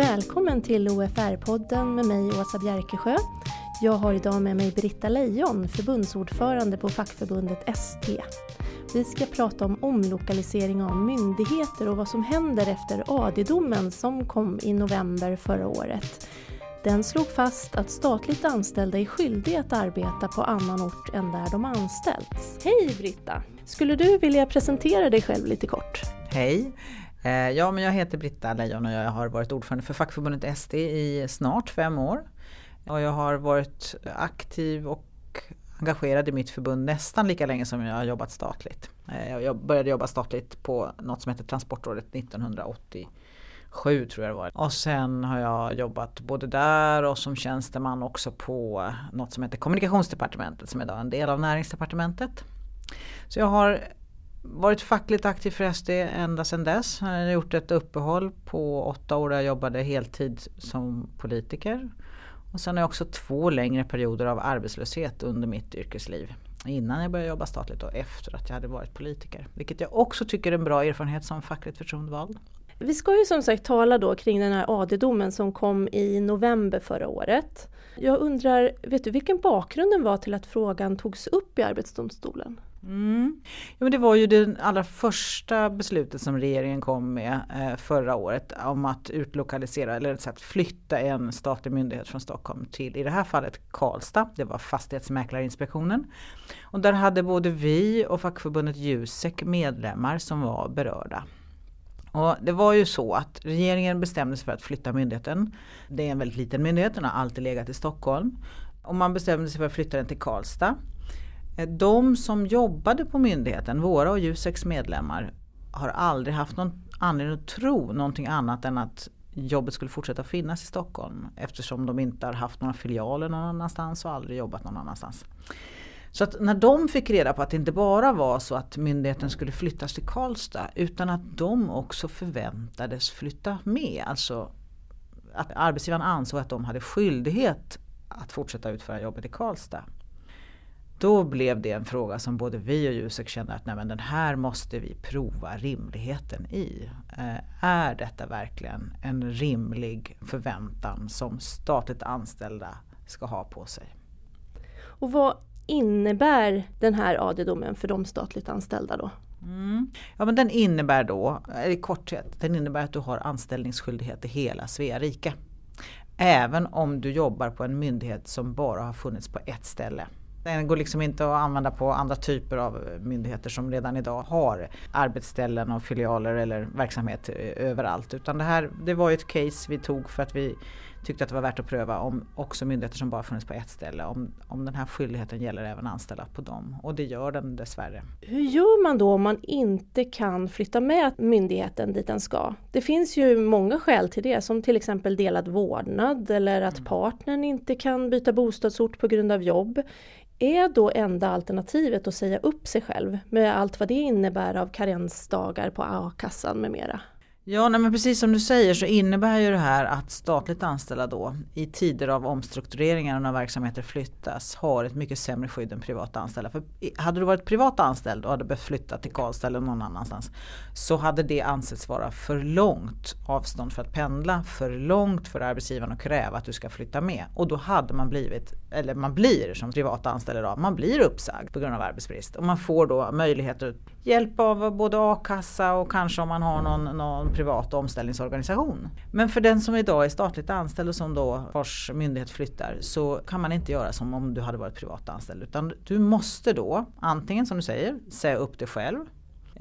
Välkommen till OFR-podden med mig Åsa Bjerkesjö. Jag har idag med mig Britta Lejon, förbundsordförande på fackförbundet ST. Vi ska prata om omlokalisering av myndigheter och vad som händer efter AD-domen som kom i november förra året. Den slog fast att statligt anställda är skyldiga att arbeta på annan ort än där de anställts. Hej Britta! Skulle du vilja presentera dig själv lite kort? Hej! Eh, ja, men jag heter Britta Lejon och jag har varit ordförande för fackförbundet SD i snart fem år. Och jag har varit aktiv och engagerad i mitt förbund nästan lika länge som jag har jobbat statligt. Eh, jag började jobba statligt på något som heter Transportrådet 1987 tror jag det var. Och sen har jag jobbat både där och som tjänsteman också på något som heter Kommunikationsdepartementet som är idag en del av Näringsdepartementet. Så jag har varit fackligt aktiv för SD ända sedan dess. Jag har gjort ett uppehåll på åtta år där jag jobbade heltid som politiker. Och sen har jag också två längre perioder av arbetslöshet under mitt yrkesliv. Innan jag började jobba statligt och efter att jag hade varit politiker. Vilket jag också tycker är en bra erfarenhet som fackligt förtroendevald. Vi ska ju som sagt tala då kring den här AD-domen som kom i november förra året. Jag undrar, vet du vilken bakgrunden var till att frågan togs upp i Arbetsdomstolen? Mm. Ja, men det var ju det allra första beslutet som regeringen kom med eh, förra året om att utlokalisera eller att flytta en statlig myndighet från Stockholm till i det här fallet Karlstad. Det var Fastighetsmäklarinspektionen. Och där hade både vi och fackförbundet Jusek medlemmar som var berörda. Och det var ju så att regeringen bestämde sig för att flytta myndigheten. Det är en väldigt liten myndighet, den har alltid legat i Stockholm. Och man bestämde sig för att flytta den till Karlstad. Eh, de som jobbade på myndigheten, våra och Juseks medlemmar, har aldrig haft någon anledning att tro någonting annat än att jobbet skulle fortsätta finnas i Stockholm eftersom de inte har haft några filialer någon annanstans och aldrig jobbat någon annanstans. Så att när de fick reda på att det inte bara var så att myndigheten skulle flyttas till Karlstad utan att de också förväntades flytta med. Alltså att arbetsgivaren ansåg att de hade skyldighet att fortsätta utföra jobbet i Karlstad. Då blev det en fråga som både vi och Jusek kände att nej men den här måste vi prova rimligheten i. Eh, är detta verkligen en rimlig förväntan som statligt anställda ska ha på sig? Och vad innebär den här AD-domen för de statligt anställda då? Mm. Ja men den innebär då, i korthet, den innebär att du har anställningsskyldighet i hela Svea rike. Även om du jobbar på en myndighet som bara har funnits på ett ställe. Den går liksom inte att använda på andra typer av myndigheter som redan idag har arbetsställen och filialer eller verksamhet överallt. Utan det här det var ett case vi tog för att vi tyckte att det var värt att pröva om också myndigheter som bara funnits på ett ställe, om, om den här skyldigheten gäller även anställda på dem. Och det gör den dessvärre. Hur gör man då om man inte kan flytta med myndigheten dit den ska? Det finns ju många skäl till det, som till exempel delad vårdnad eller att mm. partnern inte kan byta bostadsort på grund av jobb. Är då enda alternativet att säga upp sig själv med allt vad det innebär av karensdagar på a-kassan med mera? Ja, nej, men precis som du säger så innebär ju det här att statligt anställda då i tider av omstruktureringar och när verksamheter flyttas har ett mycket sämre skydd än privata anställda. För hade du varit privat anställd och hade behövt flytta till Karlstad eller någon annanstans så hade det ansetts vara för långt avstånd för att pendla, för långt för arbetsgivaren att kräva att du ska flytta med. Och då hade man blivit, eller man blir som privat anställd idag, man blir uppsagd på grund av arbetsbrist. Och man får då möjlighet att hjälp av både a-kassa och kanske om man har någon, någon privat omställningsorganisation. Men för den som idag är statligt anställd och som då vars myndighet flyttar så kan man inte göra som om du hade varit privat anställd utan du måste då antingen som du säger säga upp dig själv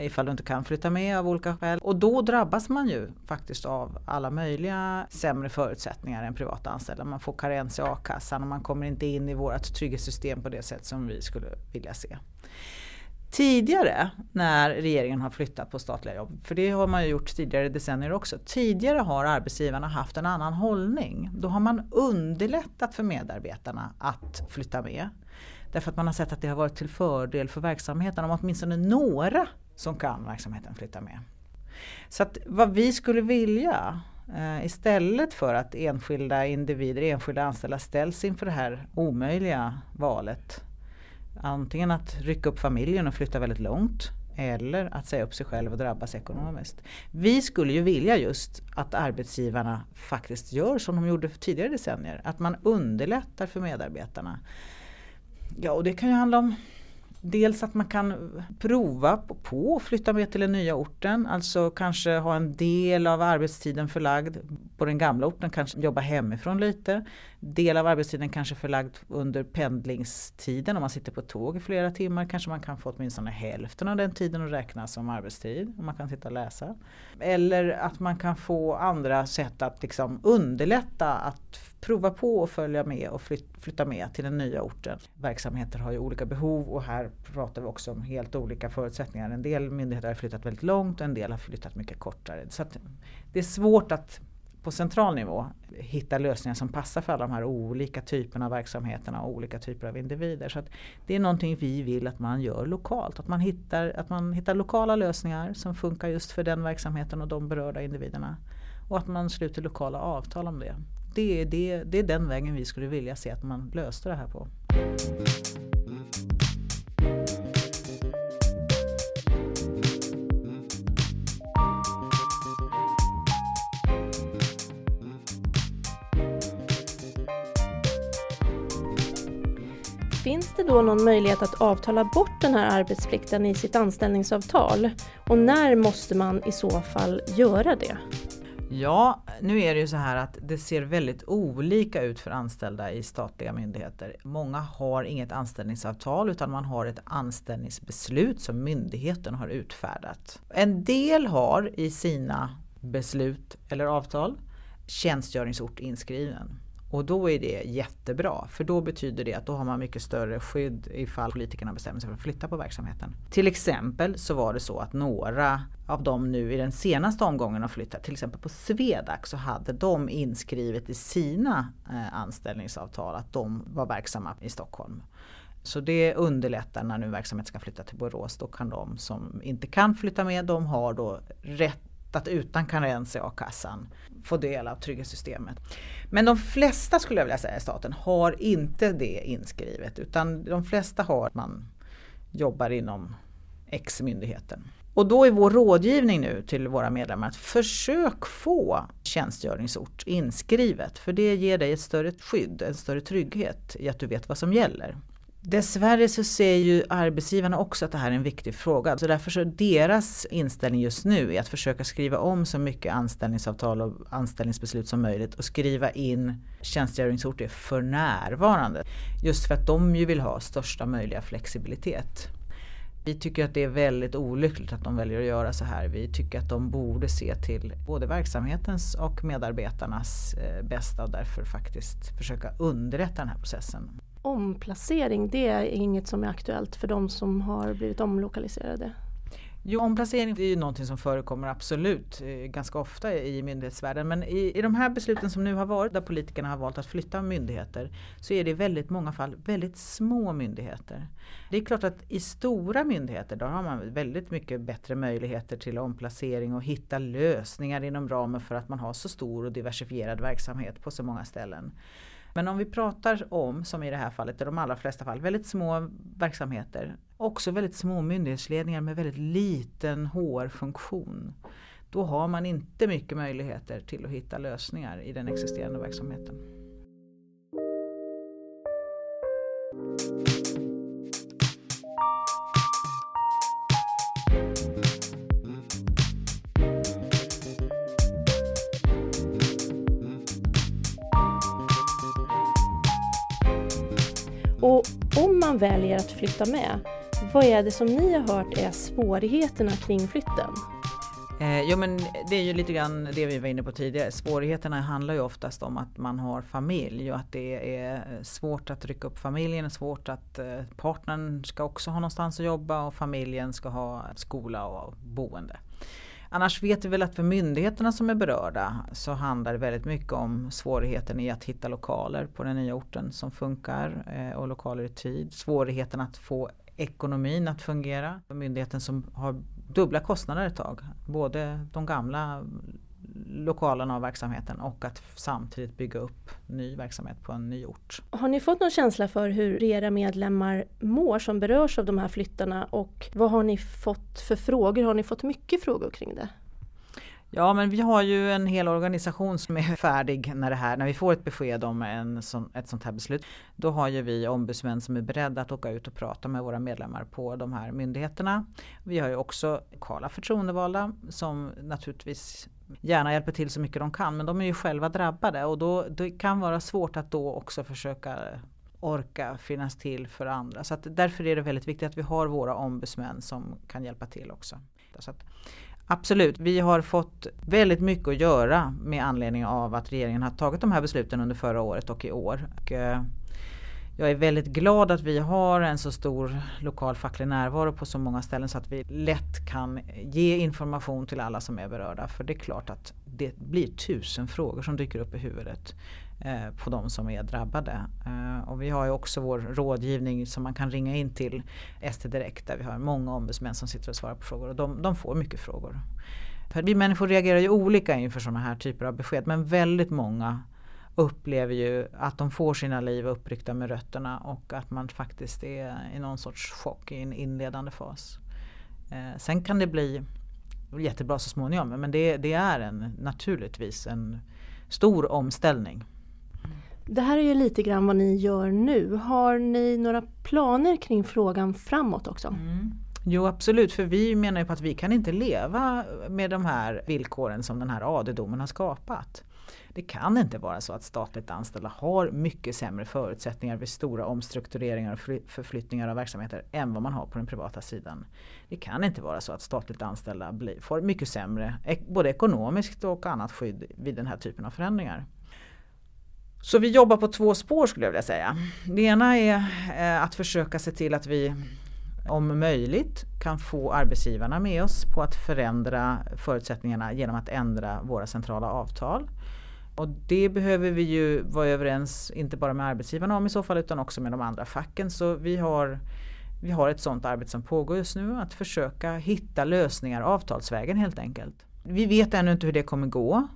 ifall du inte kan flytta med av olika skäl. Och då drabbas man ju faktiskt av alla möjliga sämre förutsättningar än privata anställda. Man får karens i a-kassan och man kommer inte in i vårt trygghetssystem på det sätt som vi skulle vilja se. Tidigare när regeringen har flyttat på statliga jobb, för det har man ju gjort tidigare decennier också. Tidigare har arbetsgivarna haft en annan hållning. Då har man underlättat för medarbetarna att flytta med. Därför att man har sett att det har varit till fördel för verksamheten om åtminstone några som kan verksamheten flytta med. Så att vad vi skulle vilja eh, istället för att enskilda individer, enskilda anställda ställs inför det här omöjliga valet Antingen att rycka upp familjen och flytta väldigt långt eller att säga upp sig själv och drabbas ekonomiskt. Vi skulle ju vilja just att arbetsgivarna faktiskt gör som de gjorde för tidigare decennier, att man underlättar för medarbetarna. Ja, och det kan ju handla om Dels att man kan prova på att flytta med till den nya orten, alltså kanske ha en del av arbetstiden förlagd på den gamla orten, kanske jobba hemifrån lite. Del av arbetstiden kanske förlagd under pendlingstiden, om man sitter på tåg i flera timmar kanske man kan få åtminstone hälften av den tiden att räkna som arbetstid, om man kan sitta och läsa. Eller att man kan få andra sätt att liksom underlätta att prova på att följa med och flytta med till den nya orten. Verksamheter har ju olika behov och här pratar vi också om helt olika förutsättningar. En del myndigheter har flyttat väldigt långt och en del har flyttat mycket kortare. Så det är svårt att på central nivå hitta lösningar som passar för alla de här olika typerna av verksamheterna och olika typer av individer. Så det är någonting vi vill att man gör lokalt, att man, hittar, att man hittar lokala lösningar som funkar just för den verksamheten och de berörda individerna. Och att man sluter lokala avtal om det det, det, det är den vägen vi skulle vilja se att man löste det här på. Finns det då någon möjlighet att avtala bort den här arbetsplikten i sitt anställningsavtal? Och när måste man i så fall göra det? Ja, nu är det ju så här att det ser väldigt olika ut för anställda i statliga myndigheter. Många har inget anställningsavtal utan man har ett anställningsbeslut som myndigheten har utfärdat. En del har i sina beslut eller avtal tjänstgöringsort inskriven. Och då är det jättebra för då betyder det att då har man mycket större skydd ifall politikerna bestämmer sig för att flytta på verksamheten. Till exempel så var det så att några av dem nu i den senaste omgången har flyttat, till exempel på Swedac så hade de inskrivet i sina eh, anställningsavtal att de var verksamma i Stockholm. Så det underlättar när nu verksamhet ska flytta till Borås. Då kan de som inte kan flytta med, de har då rätt att utan karens i a-kassan få del av trygghetssystemet. Men de flesta skulle jag vilja säga i staten har inte det inskrivet utan de flesta har att man jobbar inom X-myndigheten. Och då är vår rådgivning nu till våra medlemmar att försök få tjänstgöringsort inskrivet för det ger dig ett större skydd, en större trygghet i att du vet vad som gäller. Dessvärre så ser ju arbetsgivarna också att det här är en viktig fråga. Så därför så deras inställning just nu är att försöka skriva om så mycket anställningsavtal och anställningsbeslut som möjligt och skriva in tjänstgöringsorter för närvarande. Just för att de ju vill ha största möjliga flexibilitet. Vi tycker att det är väldigt olyckligt att de väljer att göra så här. Vi tycker att de borde se till både verksamhetens och medarbetarnas eh, bästa och därför faktiskt försöka underlätta den här processen omplacering, det är inget som är aktuellt för de som har blivit omlokaliserade? Jo, omplacering är ju någonting som förekommer absolut eh, ganska ofta i myndighetsvärlden. Men i, i de här besluten som nu har varit där politikerna har valt att flytta myndigheter så är det i väldigt många fall väldigt små myndigheter. Det är klart att i stora myndigheter då har man väldigt mycket bättre möjligheter till omplacering och hitta lösningar inom ramen för att man har så stor och diversifierad verksamhet på så många ställen. Men om vi pratar om, som i det här fallet, i de allra flesta fall, väldigt små verksamheter. Också väldigt små myndighetsledningar med väldigt liten HR-funktion. Då har man inte mycket möjligheter till att hitta lösningar i den existerande verksamheten. Man väljer att flytta med, vad är det som ni har hört är svårigheterna kring flytten? Eh, jo men det är ju lite grann det vi var inne på tidigare. Svårigheterna handlar ju oftast om att man har familj och att det är svårt att rycka upp familjen, svårt att eh, partnern ska också ha någonstans att jobba och familjen ska ha skola och boende. Annars vet vi väl att för myndigheterna som är berörda så handlar det väldigt mycket om svårigheten i att hitta lokaler på den nya orten som funkar eh, och lokaler i tid. Svårigheten att få ekonomin att fungera. För myndigheten som har dubbla kostnader ett tag. Både de gamla lokalerna och verksamheten och att samtidigt bygga upp ny verksamhet på en ny ort. Har ni fått någon känsla för hur era medlemmar mår som berörs av de här flyttarna och vad har ni fått för frågor? Har ni fått mycket frågor kring det? Ja men vi har ju en hel organisation som är färdig när det här, när vi får ett besked om en sån, ett sånt här beslut. Då har ju vi ombudsmän som är beredda att åka ut och prata med våra medlemmar på de här myndigheterna. Vi har ju också lokala förtroendevalda som naturligtvis gärna hjälper till så mycket de kan men de är ju själva drabbade och då det kan vara svårt att då också försöka orka finnas till för andra. Så att därför är det väldigt viktigt att vi har våra ombudsmän som kan hjälpa till också. Så att, Absolut, vi har fått väldigt mycket att göra med anledning av att regeringen har tagit de här besluten under förra året och i år. Och eh, jag är väldigt glad att vi har en så stor lokal facklig närvaro på så många ställen så att vi lätt kan ge information till alla som är berörda. För det är klart att det blir tusen frågor som dyker upp i huvudet eh, på de som är drabbade. Eh, och vi har ju också vår rådgivning som man kan ringa in till ST Direkt där vi har många ombudsmän som sitter och svarar på frågor och de, de får mycket frågor. För vi människor reagerar ju olika inför sådana här typer av besked men väldigt många upplever ju att de får sina liv uppryckta med rötterna och att man faktiskt är i någon sorts chock i en inledande fas. Eh, sen kan det bli jättebra så småningom men det, det är en, naturligtvis en stor omställning. Det här är ju lite grann vad ni gör nu. Har ni några planer kring frågan framåt också? Mm. Jo absolut, för vi menar ju på att vi kan inte leva med de här villkoren som den här AD-domen har skapat. Det kan inte vara så att statligt anställda har mycket sämre förutsättningar vid stora omstruktureringar och förflyttningar av verksamheter än vad man har på den privata sidan. Det kan inte vara så att statligt anställda får mycket sämre, både ekonomiskt och annat skydd vid den här typen av förändringar. Så vi jobbar på två spår skulle jag vilja säga. Det ena är eh, att försöka se till att vi om möjligt kan få arbetsgivarna med oss på att förändra förutsättningarna genom att ändra våra centrala avtal. Och det behöver vi ju vara överens, inte bara med arbetsgivarna om i så fall, utan också med de andra facken. Så vi har, vi har ett sådant arbete som pågår just nu, att försöka hitta lösningar avtalsvägen helt enkelt. Vi vet ännu inte hur det kommer gå.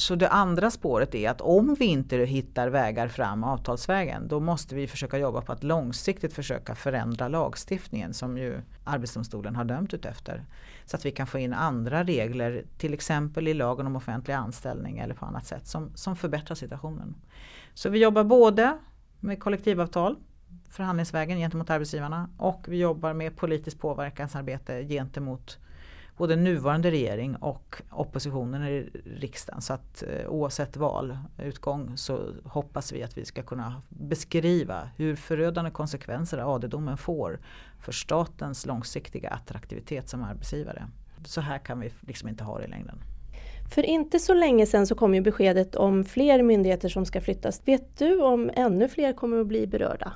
Så det andra spåret är att om vi inte hittar vägar fram avtalsvägen då måste vi försöka jobba på att långsiktigt försöka förändra lagstiftningen som ju Arbetsdomstolen har dömt ut efter. Så att vi kan få in andra regler, till exempel i lagen om offentlig anställning eller på annat sätt som, som förbättrar situationen. Så vi jobbar både med kollektivavtal förhandlingsvägen gentemot arbetsgivarna och vi jobbar med politiskt påverkansarbete gentemot både nuvarande regering och oppositionen i riksdagen. Så att eh, oavsett valutgång så hoppas vi att vi ska kunna beskriva hur förödande konsekvenser AD-domen får för statens långsiktiga attraktivitet som arbetsgivare. Så här kan vi liksom inte ha det i längden. För inte så länge sedan så kom ju beskedet om fler myndigheter som ska flyttas. Vet du om ännu fler kommer att bli berörda?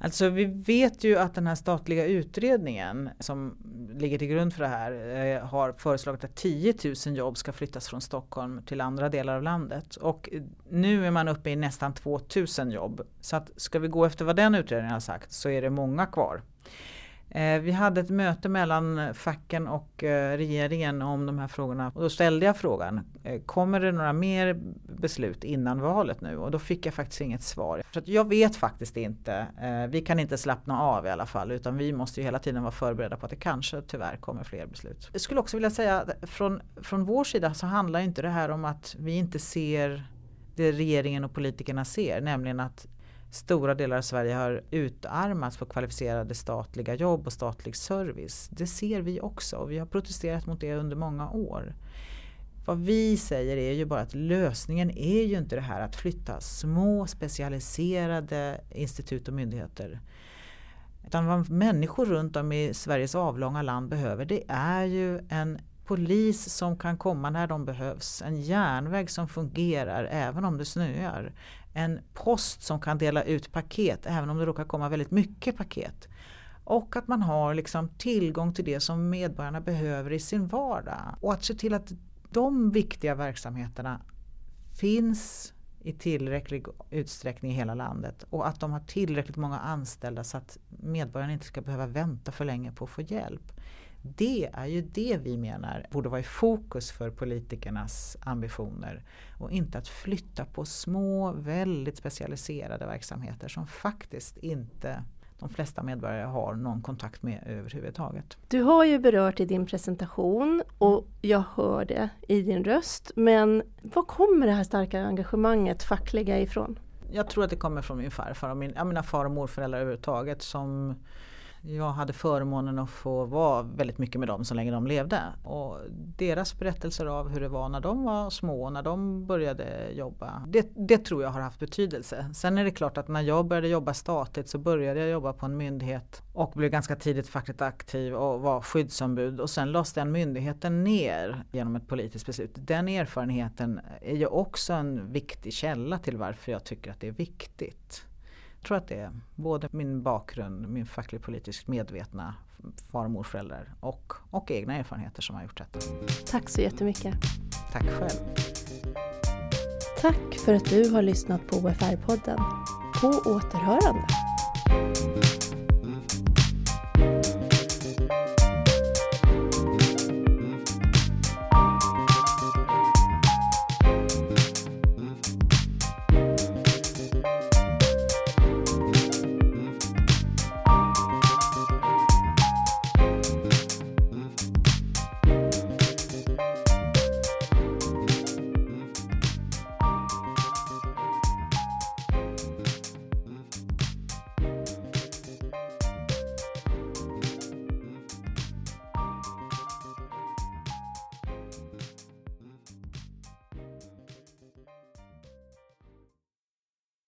Alltså vi vet ju att den här statliga utredningen som ligger till grund för det här eh, har föreslagit att 10 000 jobb ska flyttas från Stockholm till andra delar av landet. Och nu är man uppe i nästan 2 000 jobb. Så att ska vi gå efter vad den utredningen har sagt så är det många kvar. Eh, vi hade ett möte mellan facken och eh, regeringen om de här frågorna och då ställde jag frågan eh, Kommer det några mer beslut innan valet nu? Och då fick jag faktiskt inget svar. Så jag vet faktiskt inte. Vi kan inte slappna av i alla fall utan vi måste ju hela tiden vara förberedda på att det kanske tyvärr kommer fler beslut. Jag skulle också vilja säga att från, från vår sida så handlar inte det här om att vi inte ser det regeringen och politikerna ser, nämligen att stora delar av Sverige har utarmats på kvalificerade statliga jobb och statlig service. Det ser vi också och vi har protesterat mot det under många år. Vad vi säger är ju bara att lösningen är ju inte det här att flytta små specialiserade institut och myndigheter. Utan vad människor runt om i Sveriges avlånga land behöver det är ju en polis som kan komma när de behövs, en järnväg som fungerar även om det snöar, en post som kan dela ut paket även om det råkar komma väldigt mycket paket. Och att man har liksom tillgång till det som medborgarna behöver i sin vardag. Och att se till att de viktiga verksamheterna finns i tillräcklig utsträckning i hela landet och att de har tillräckligt många anställda så att medborgarna inte ska behöva vänta för länge på att få hjälp. Det är ju det vi menar borde vara i fokus för politikernas ambitioner och inte att flytta på små, väldigt specialiserade verksamheter som faktiskt inte de flesta medborgare har någon kontakt med överhuvudtaget. Du har ju berört i din presentation och jag hör det i din röst. Men var kommer det här starka engagemanget fackliga ifrån? Jag tror att det kommer från min farfar och min, ja, mina far och morföräldrar överhuvudtaget som jag hade förmånen att få vara väldigt mycket med dem så länge de levde. Och deras berättelser av hur det var när de var små, och när de började jobba. Det, det tror jag har haft betydelse. Sen är det klart att när jag började jobba statligt så började jag jobba på en myndighet och blev ganska tidigt fackligt aktiv och var skyddsombud. Och sen lades den myndigheten ner genom ett politiskt beslut. Den erfarenheten är ju också en viktig källa till varför jag tycker att det är viktigt. Tror att det är både min bakgrund, min fackligt politiskt medvetna far och morföräldrar och, och egna erfarenheter som har gjort detta. Tack så jättemycket. Tack själv. Tack för att du har lyssnat på OFR-podden. På återhörande.